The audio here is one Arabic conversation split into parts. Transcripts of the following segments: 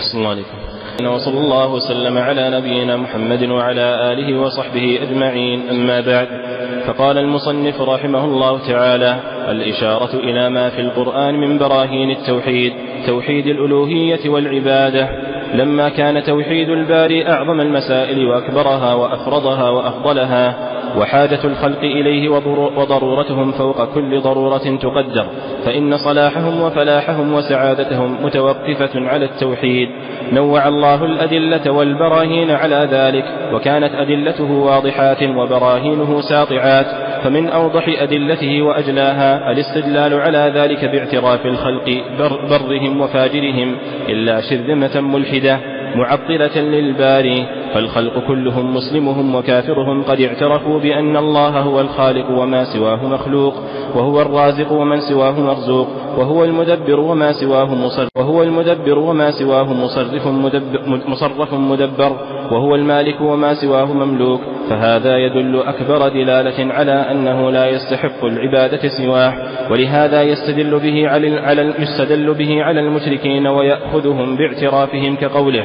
أحسن الله عليكم وصلى الله وسلم على نبينا محمد وعلى آله وصحبه أجمعين. أما بعد فقال المصنف رحمه الله تعالى الإشارة إلى ما في القرآن من براهين التوحيد توحيد الألوهية والعبادة. لما كان توحيد الباري أعظم المسائل وأكبرها وأفرضها وأفضلها وحاجة الخلق إليه وضرورتهم فوق كل ضرورة تقدر فإن صلاحهم وفلاحهم وسعادتهم متوقفة على التوحيد. نوع الله الأدلة والبراهين على ذلك وكانت أدلته واضحات وبراهينه ساطعات فمن أوضح أدلته وأجلاها الاستدلال على ذلك باعتراف الخلق بر برهم وفاجرهم إلا شرذمة ملحدة معطلة للباري. فالخلق كلهم مسلمهم وكافرهم قد اعترفوا بأن الله هو الخالق وما سواه مخلوق وهو الرازق ومن سواه مرزوق وهو المدبر وما سواه مصرف وهو المدبر وما سواه مصرف مدبر مصرف مدبر وهو المالك وما سواه مملوك فهذا يدل أكبر دلالة على أنه لا يستحق العبادة سواه ولهذا يستدل به على يستدل به على المشركين ويأخذهم باعترافهم كقوله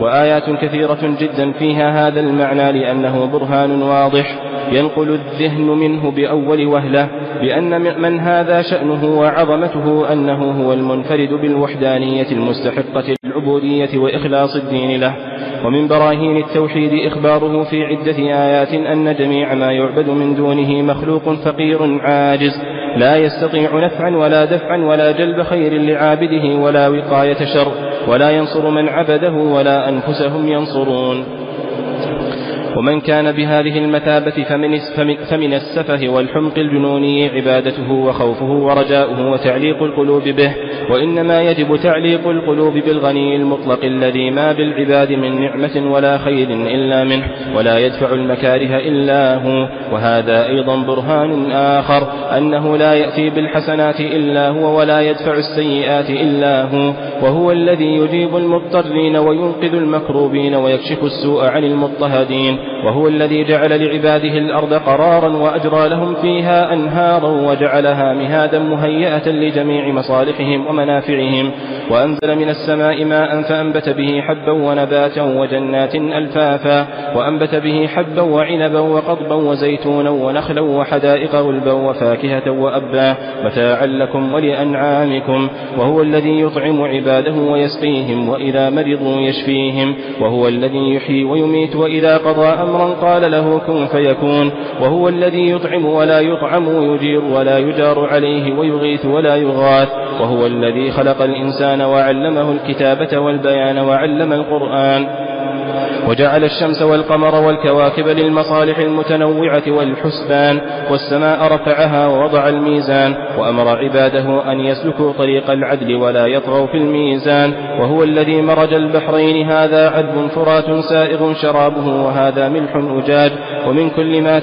وآيات كثيرة جدا فيها هذا المعنى لأنه برهان واضح. ينقل الذهن منه بأول وهلة بأن من هذا شأنه وعظمته أنه هو المنفرد بالوحدانية المستحقة للعبودية وإخلاص الدين له. ومن براهين التوحيد إخباره في عدة آيات أن جميع ما يعبد من دونه مخلوق فقير عاجز. لا يستطيع نفعا ولا دفعا ولا جلب خير لعابده ولا وقاية شر ولا ينصر من عبده ولا أنفسهم ينصرون. ومن كان بهذه المثابة فمن, فمن السفه والحمق الجنوني عبادته وخوفه ورجاؤه وتعليق القلوب به وإنما يجب تعليق القلوب بالغني المطلق الذي ما بالعباد من نعمة ولا خير إلا منه ولا يدفع المكاره إلا هو. وهذا أيضا برهان آخر أنه لا يأتي بالحسنات إلا هو ولا يدفع السيئات إلا هو. وهو الذي يجيب المضطرين وينقذ المكروبين ويكشف السوء عن المضطهدين. وهو الذي جعل لعباده الأرض قرارا وأجرى لهم فيها أنهارا وجعلها مهادا مهيئة لجميع مصالحهم ومنافعهم. وأنزل من السماء ماء فأنبت به حبا ونباتا وجنات ألفافا. وأنبت به حبا وعنبا وقضبا وزيتونا ونخلا وحدائق غلبا وفاكهة وأبا. متاعا لكم ولأنعامكم. وهو الذي يطعم عباده ويسقيهم وإذا مرضوا يشفيهم. وهو الذي يحيي ويميت وإذا قضى أمرا قال له كن فيكون وهو الذي يطعم ولا يطعم ويجير ولا يجار عليه ويغيث ولا يغاث وهو الذي خلق الإنسان وعلمه الكتابة والبيان وعلم القرآن. وجعل الشمس والقمر والكواكب للمصالح المتنوعة والحسبان والسماء رفعها ووضع الميزان وأمر عباده أن يسلكوا طريق العدل ولا يطغوا في الميزان وهو الذي مرج البحرين هذا عذب فرات سائغ شرابه وهذا ملح أجاج ومن كل ما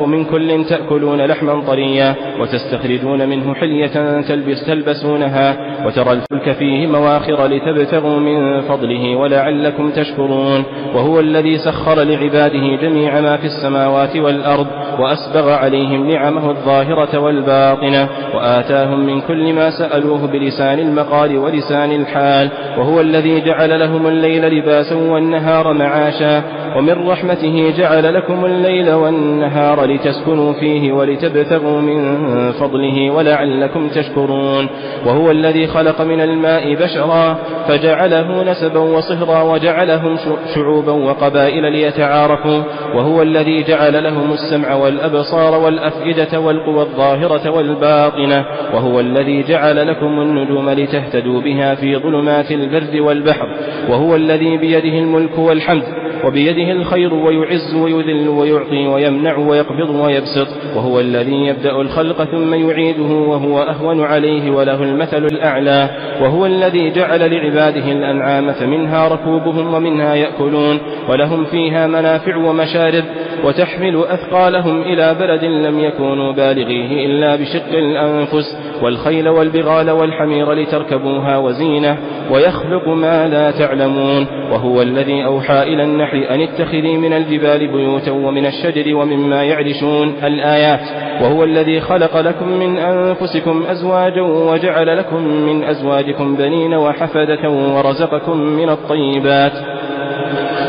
ومن كل تأكلون لحما طريا وتستخرجون منه حلية تلبس تلبسونها وترى الفلك فيه مواخر لتبتغوا من فضله ولعلكم تشكرون. وهو الذي سخر لعباده جميع ما في السماوات والأرض وأسبغ عليهم نعمه الظاهرة والباطنة وآتاهم من كل ما سألوه بلسان المقال ولسان الحال وهو الذي جعل لهم الليل لباسا والنهار معاشا ومن رحمته جعل لكم الليل والنهار لتسكنوا فيه ولتبتغوا من فضله ولعلكم تشكرون وهو الذي خلق من الماء بشرا فجعله نسبا وصهرا وجعلهم شعوبا وقبائل ليتعارفوا وهو الذي جعل لهم السمع والأبصار والأفئدة والقوى الظاهرة والباطنة وهو الذي جعل لكم النجوم لتهتدوا بها في ظلمات البر والبحر وهو الذي بيده الملك والحمد. وبيده الخير ويعز ويذل ويعطي ويمنع ويقبض ويبسط وهو الذي يبدأ الخلق ثم يعيده وهو أهون عليه وله المثل الأعلى وهو الذي جعل لعباده الأنعام فمنها ركوبهم ومنها يأكلون ولهم فيها منافع ومشارب وتحمل أثقالهم إلى بلد لم يكونوا بالغيه إلا بشق الأنفس والخيل والبغال والحمير لتركبوها وزينة ويخلق ما لا تعلمون وهو الذي أوحى إلى النحل أن اتخذي من الجبال بيوتا ومن الشجر ومما يعرشون الآيات. وهو الذي خلق لكم من أنفسكم أزواجا وجعل لكم من أزواجكم بنين وحفدة ورزقكم من الطيبات.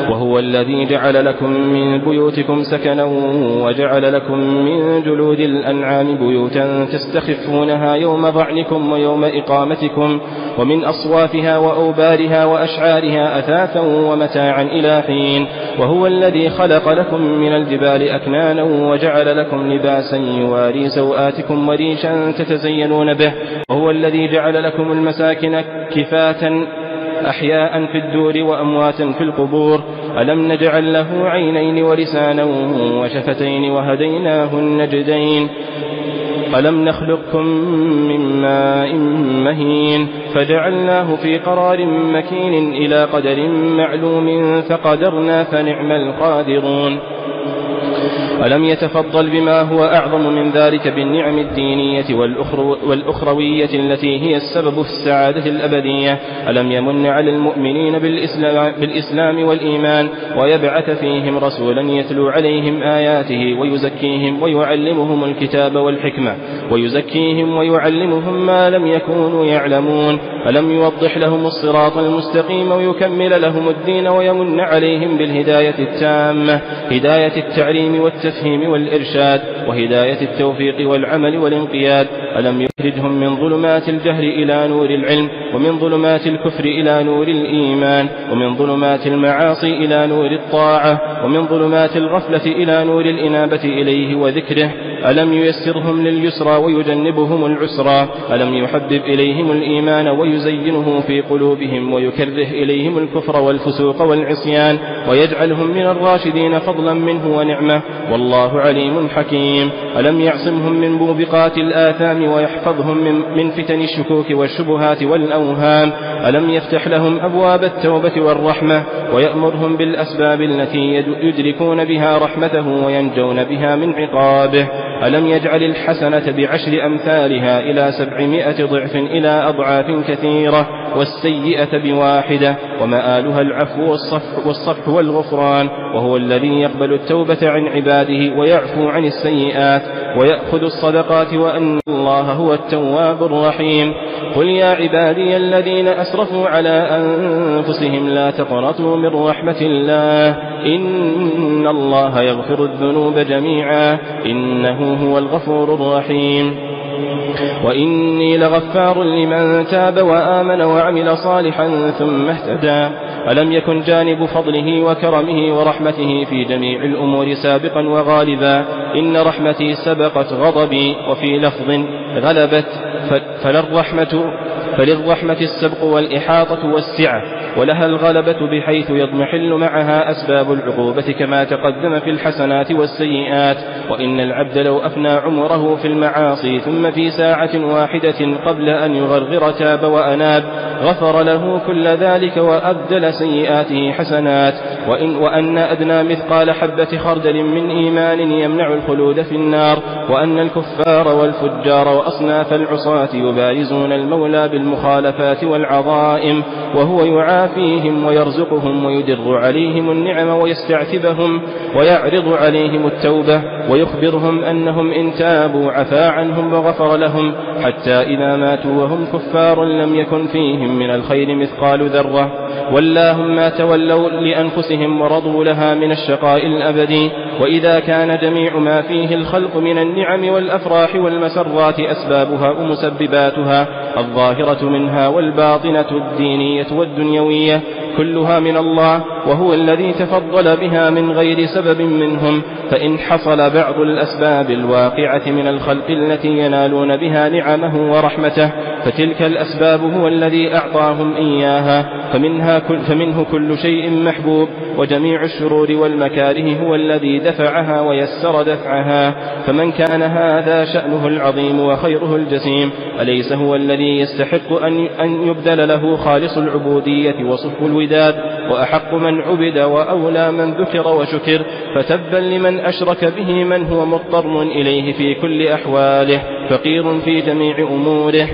وهو الذي جعل لكم من بيوتكم سكنا وجعل لكم من جلود الأنعام بيوتا تستخفونها يوم ضعنكم ويوم إقامتكم ومن أصوافها وأوبارها وأشعارها أثاثا ومتاعا إلى حين وهو الذي خلق لكم من الجبال أكنانا وجعل لكم لباسا يواري سوآتكم وريشا تتزينون به وهو الذي جعل لكم المساكن كفاة أحياء في الدور وأمواتا في القبور. ألم نجعل له عينين ولسانا وشفتين وهديناه النجدين ألم نخلقكم من ماء مهين. فجعلناه في قرار مكين إلى قدر معلوم فقدرنا فنعم القادرون. ألم يتفضل بما هو أعظم من ذلك بالنعم الدينية والأخروية التي هي السبب في السعادة الأبدية؟ ألم يمن على المؤمنين بالإسلام, بالإسلام والإيمان ويبعث فيهم رسولا يتلو عليهم آياته ويزكيهم ويعلمهم الكتاب والحكمة ويزكيهم ويعلمهم ما لم يكونوا يعلمون؟ ألم يوضح لهم الصراط المستقيم ويكمل لهم الدين ويمن عليهم بالهداية التامة هداية التعليم والتفهيم والإرشاد وهداية التوفيق والعمل والانقياد. ألم يخرجهم من ظلمات الجهل إلى نور العلم ومن ظلمات الكفر إلى نور الإيمان ومن ظلمات المعاصي إلى نور الطاعة ومن ظلمات الغفلة إلى نور الإنابة إليه وذكره. ألم ييسرهم لليسرى ويجنبهم العسرى. ألم يحبب إليهم الإيمان ويزينه في قلوبهم ويكره إليهم الكفر والفسوق والعصيان. ويجعلهم من الراشدين فضلا منه ونعمة. والله عليم حكيم. ألم يعصمهم من موبقات الآثام ويحفظهم من, من فتن الشكوك والشبهات والأوهام؟ ألم يفتح لهم أبواب التوبة والرحمة ويأمرهم بالأسباب التي يدركون بها رحمته وينجون بها من عقابه؟ ألم يجعل الحسنة بعشر أمثالها إلى سبعمائة ضعف إلى أضعاف كثيرة والسيئة بواحدة؟ ومآلها العفو والصفح, والصفح والغفران وهو الذي يقبل التوبة عن عباده ويعفو عن السيئات ويأخذ الصدقات وأن الله هو التواب الرحيم. قل يا عبادي الذين أسرفوا على أنفسهم لا تقنطوا من رحمة الله إن الله يغفر الذنوب جميعا إنه هو الغفور الرحيم. وإني لغفار لمن تاب وآمن وعمل صالحا ثم اهتدى. ألم يكن جانب فضله وكرمه ورحمته في جميع الأمور سابقا وغالبا؟ إن رحمتي سبقت غضبي وفي لفظ غلبت فللرحمة فللرحمة السبق والإحاطة والسعة ولها الغلبة بحيث يضمحل معها أسباب العقوبة كما تقدم في الحسنات والسيئات. وإن العبد لو أفنى عمره في المعاصي ثم في ساعة واحدة قبل أن يغرغر تاب وأناب غفر له كل ذلك وأبدل سيئاته حسنات. وإن وأن أدنى مثقال حبة خردل من إيمان يمنع الخلود في النار. وأن الكفار والفجار وأصناف العصاة يبارزون المولى بالمخالفات والعظائم. وهو يعافيهم ويرزقهم ويدر عليهم النعم ويستعتبهم ويعرض عليهم التوبة ويخبرهم أنهم إن تابوا عفا عنهم وغفر لهم حتى إذا ماتوا وهم كفار لم يكن فيهم من الخير مثقال ذرة. واللهم ما تولوا لأنفسهم ورضوا لها من الشقاء الأبدي وإذا كان جميع ما فيه الخلق من النعم والأفراح والمسرات أسبابها ومسبباتها الظاهرة منها والباطنة الدينية والدنيوية كلها من الله وهو الذي تفضل بها من غير سبب منهم فإن حصل بعض الأسباب الواقعة من الخلق التي ينالون بها نعمه ورحمته فتلك الأسباب هو الذي أعطاهم إياها فمنها كل فمنه كل شيء محبوب. وجميع الشرور والمكاره هو الذي دفعها ويسر دفعها. فمن كان هذا شأنه العظيم وخيره الجسيم أليس هو الذي يستحق أن أن يبدل له خالص العبودية وصف الوداد وأحق من عبد وأولى من ذكر وشكر فتبا لمن أشرك به من هو مضطر إليه في كل أحواله فقير في جميع أموره.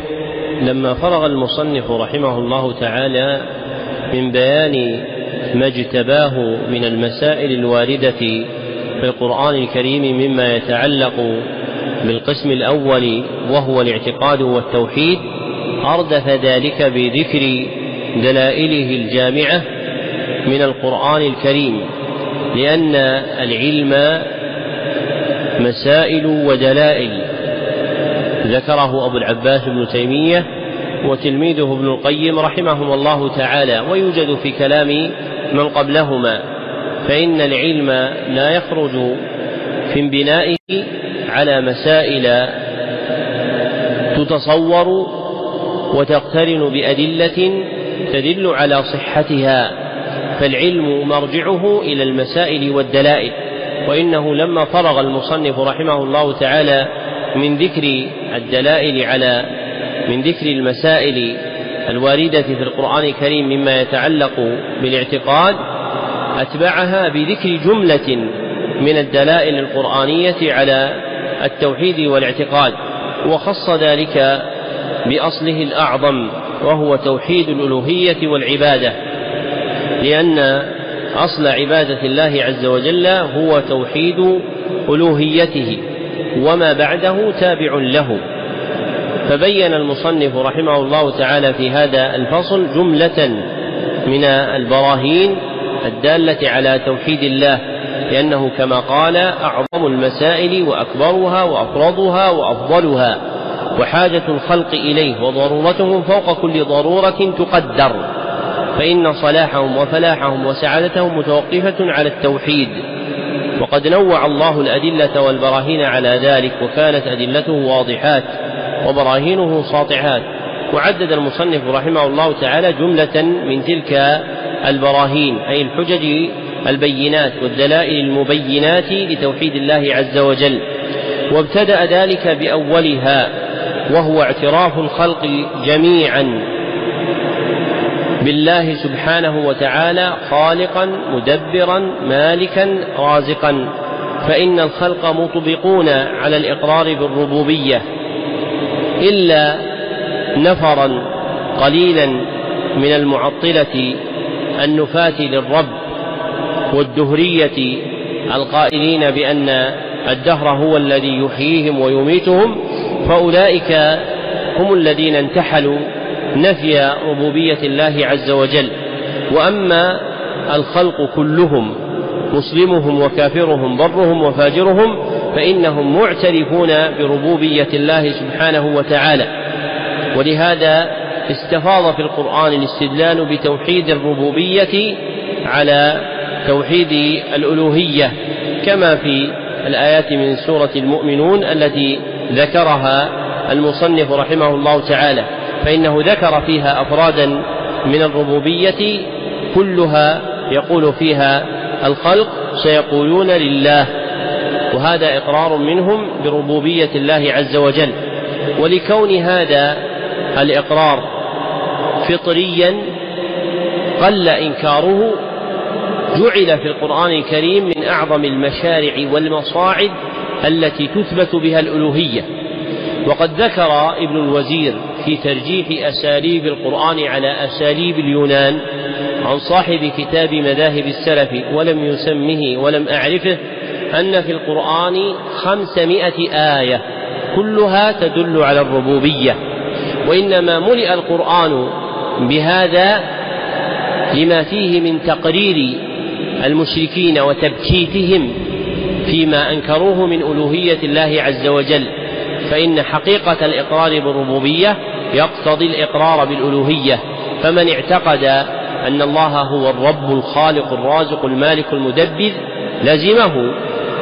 لما فرغ المصنف رحمه الله تعالى من بيان ما اجتباه من المسائل الواردة في القرآن الكريم مما يتعلق بالقسم الأول وهو الاعتقاد والتوحيد أردف ذلك بذكر دلائله الجامعة من القرآن الكريم لأن العلم مسائل ودلائل. ذكره أبو العباس بن تيمية وتلميذه ابن القيم رحمهم الله تعالى ويوجد في كلام من قبلهما فإن العلم لا يخرج في انبنائه على مسائل تتصور وتقترن بأدلة تدل على صحتها فالعلم مرجعه إلى المسائل والدلائل. وإنه لما فرغ المصنف رحمه الله تعالى من ذكر الدلائل على من ذكر المسائل الواردة في القرآن الكريم مما يتعلق بالاعتقاد أتبعها بذكر جملة من الدلائل القرآنية على التوحيد والاعتقاد وخص ذلك بأصله الأعظم وهو توحيد الألوهية والعبادة لأن أصل عبادة الله عز وجل هو توحيد ألوهيته وما بعده تابع له. فبين المصنف رحمه الله تعالى في هذا الفصل جملة من البراهين الدالة على توحيد الله لأنه كما قال أعظم المسائل وأكبرها وأفرضها وأفضلها وحاجة الخلق إليه وضرورتهم فوق كل ضرورة تقدر فإن صلاحهم وفلاحهم وسعادتهم متوقفة على التوحيد وقد نوع الله الأدلة والبراهين على ذلك وكانت أدلته واضحات. وبراهينه ساطعات وعدد المصنف رحمه الله تعالى جملة من تلك البراهين أي الحجج البينات والدلائل المبينات لتوحيد الله عز وجل. وابتدأ ذلك بأولها وهو اعتراف الخلق جميعا بالله سبحانه وتعالى خالقا مدبرا مالكا رازقا. فإن الخلق مطبقون على الإقرار بالربوبية. إلا نفرا قليلا من المعطلة النفاة للرب والدهرية القائلين بأن الدهر هو الذي يحييهم ويميتهم فأولئك هم الذين انتحلوا نفي ربوبية الله عز وجل. وأما الخلق كلهم مسلمهم وكافرهم برهم وفاجرهم فإنهم معترفون بربوبية الله سبحانه وتعالى. ولهذا استفاض في القرآن الاستدلال بتوحيد الربوبية على توحيد الألوهية كما في الآيات من سورة المؤمنون التي ذكرها المصنف رحمه الله تعالى. فإنه ذكر فيها أفرادا من الربوبية كلها يقول فيها الخلق سيقولون لله. وهذا إقرار منهم بربوبية الله عز وجل. ولكون هذا الإقرار فطريا قل إنكاره جعل في القرآن الكريم من أعظم المشارع والمصاعد التي تثبت بها الألوهية. وقد ذكر ابن الوزير في ترجيح أساليب القرآن على أساليب اليونان عن صاحب كتاب مذاهب السلف ولم يسمه ولم أعرفه أن في القرآن خمسمائة آية كلها تدل على الربوبية. وإنما ملئ القرآن بهذا لما فيه من تقرير المشركين وتبكيتهم فيما أنكروه من ألوهية الله عز وجل. فإن حقيقة الإقرار بالربوبية يقتضي الإقرار بالألوهية. فمن اعتقد أن الله هو الرب الخالق الرازق المالك المدبر لزمه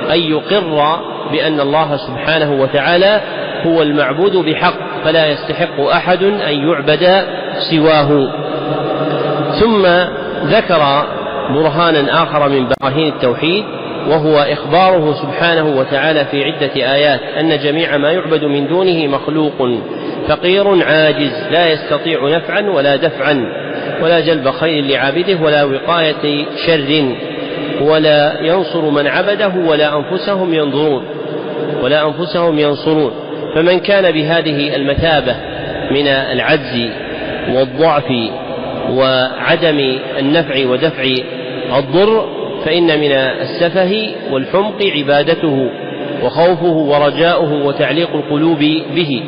أن يقر بأن الله سبحانه وتعالى هو المعبود بحق فلا يستحق أحد أن يعبد سواه. ثم ذكر برهانا آخر من براهين التوحيد وهو إخباره سبحانه وتعالى في عدة آيات أن جميع ما يعبد من دونه مخلوق فقير عاجز لا يستطيع نفعا ولا دفعا ولا جلب خير لعابده ولا وقاية شر. ولا ينصر من عبده ولا أنفسهم ينظرون ولا أنفسهم ينصرون. فمن كان بهذه المثابة من العجز والضعف وعدم النفع ودفع الضر فإن من السفه والحمق عبادته وخوفه ورجاؤه وتعليق القلوب به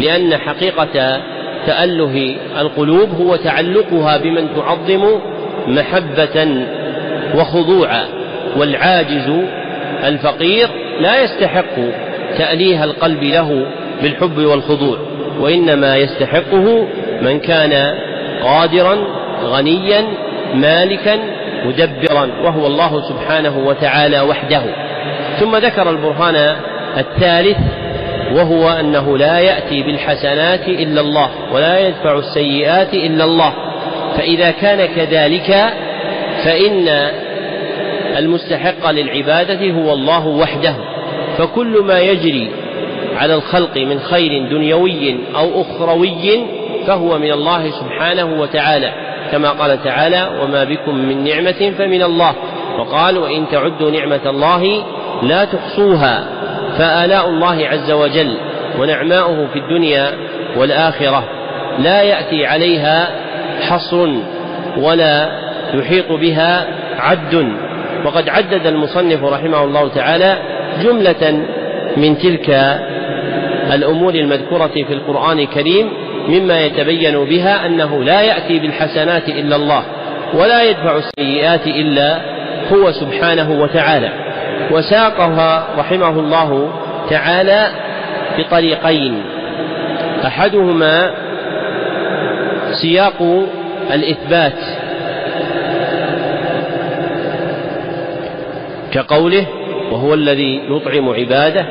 لأن حقيقة تأله القلوب هو تعلقها بمن تعظم محبة وخضوعا والعاجز الفقير لا يستحق تأليه القلب له بالحب والخضوع وإنما يستحقه من كان قادرا غنيا مالكا مدبرا وهو الله سبحانه وتعالى وحده. ثم ذكر البرهان الثالث وهو أنه لا يأتي بالحسنات إلا الله ولا يدفع السيئات إلا الله فإذا كان كذلك فإن المستحق للعبادة هو الله وحده فكل ما يجري على الخلق من خير دنيوي أو أخروي فهو من الله سبحانه وتعالى كما قال تعالى وما بكم من نعمة فمن الله وقال وإن تعدوا نعمة الله لا تحصوها فآلاء الله عز وجل ونعماؤه في الدنيا والآخرة لا يأتي عليها حصر ولا يحيط بها عد وقد عدد المصنف رحمه الله تعالى جملة من تلك الأمور المذكورة في القرآن الكريم مما يتبين بها أنه لا يأتي بالحسنات إلا الله ولا يدفع السيئات إلا هو سبحانه وتعالى. وساقها رحمه الله تعالى بطريقين. أحدهما سياق الإثبات. كقوله وهو الذي يطعم عباده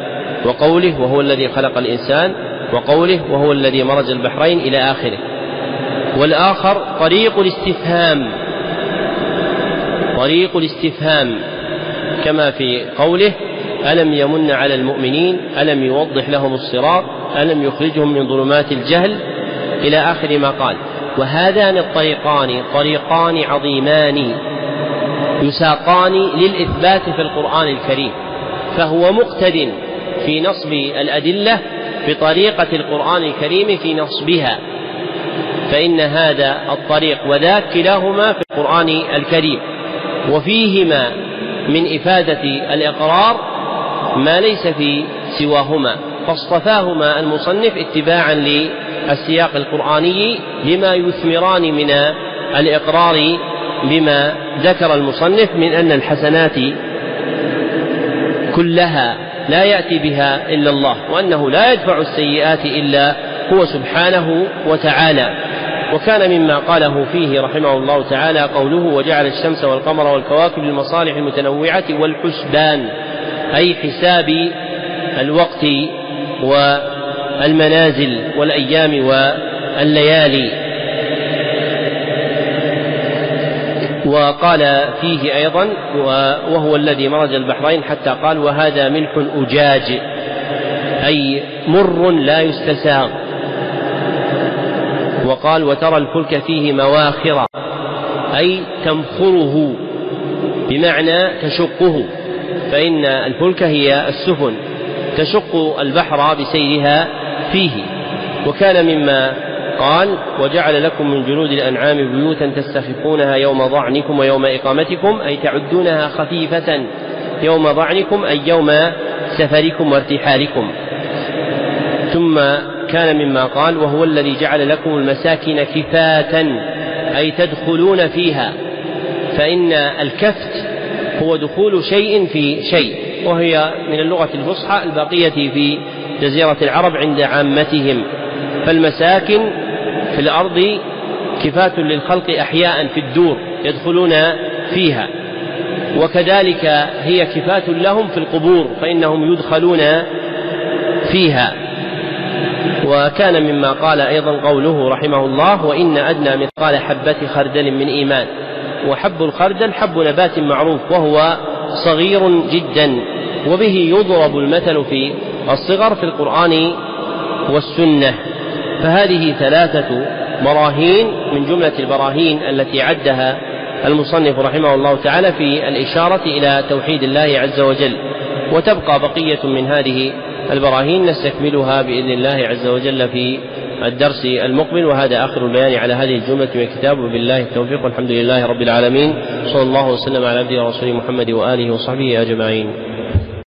وقوله وهو الذي خلق الإنسان وقوله وهو الذي مرج البحرين إلى آخره. والآخر طريق الاستفهام طريق الاستفهام. كما في قوله ألم يمن على المؤمنين ألم يوضح لهم الصراط ألم يخرجهم من ظلمات الجهل إلى آخر ما قال. وهذان الطريقان طريقان عظيمان. يساقان للإثبات في القرآن الكريم فهو مقتد في نصب الأدلة بطريقة القرآن الكريم في نصبها فإن هذا الطريق وذاك كلاهما في القرآن الكريم وفيهما من إفادة الإقرار ما ليس في سواهما فاصطفاهما المصنف اتباعا للسياق القرآني لما يثمران من الإقرار بما ذكر المصنف من أن الحسنات كلها لا يأتي بها إلا الله وأنه لا يدفع السيئات إلا هو سبحانه وتعالى. وكان مما قاله فيه رحمه الله تعالى قوله وجعل الشمس والقمر والكواكب للمصالح المتنوعة والحسبان أي حساب الوقت والمنازل والأيام والليالي. وقال فيه أيضا وهو الذي مرج البحرين حتى قال وهذا ملح أجاج أي مر لا يستساغ. وقال وترى الفلك فيه مواخر أي تمخره بمعنى تشقه فإن الفلك هي السفن تشق البحر بسيرها فيه. وكان مما قال وجعل لكم من جلود الأنعام بيوتا تستخفونها يوم ضعنكم ويوم إقامتكم أي تعدونها خفيفة يوم ضعنكم أي يوم سفركم وارتحالكم. ثم كان مما قال وهو الذي جعل لكم المساكن كفاة أي تدخلون فيها فإن الكفت هو دخول شيء في شيء وهي من اللغة الفصحى البقية في جزيرة العرب عند عامتهم. فالمساكن في الأرض كفاة للخلق أحياء في الدور يدخلون فيها. وكذلك هي كفاة لهم في القبور فإنهم يدخلون فيها. وكان مما قال أيضا قوله رحمه الله وإن أدنى مثقال حبة خردل من إيمان وحب الخردل حب نبات معروف وهو صغير جدا وبه يضرب المثل في الصغر في القرآن والسنة. فهذه ثلاثة براهين من جملة البراهين التي عدها المصنف رحمه الله تعالى في الإشارة إلى توحيد الله عز وجل. وتبقى بقية من هذه البراهين نستكملها بإذن الله عز وجل في الدرس المقبل. وهذا آخر البيان على هذه الجملة من الكتاب وبالله التوفيق والحمد لله رب العالمين. صلى الله وسلم على عبده ورسوله محمد وآله وصحبه أجمعين.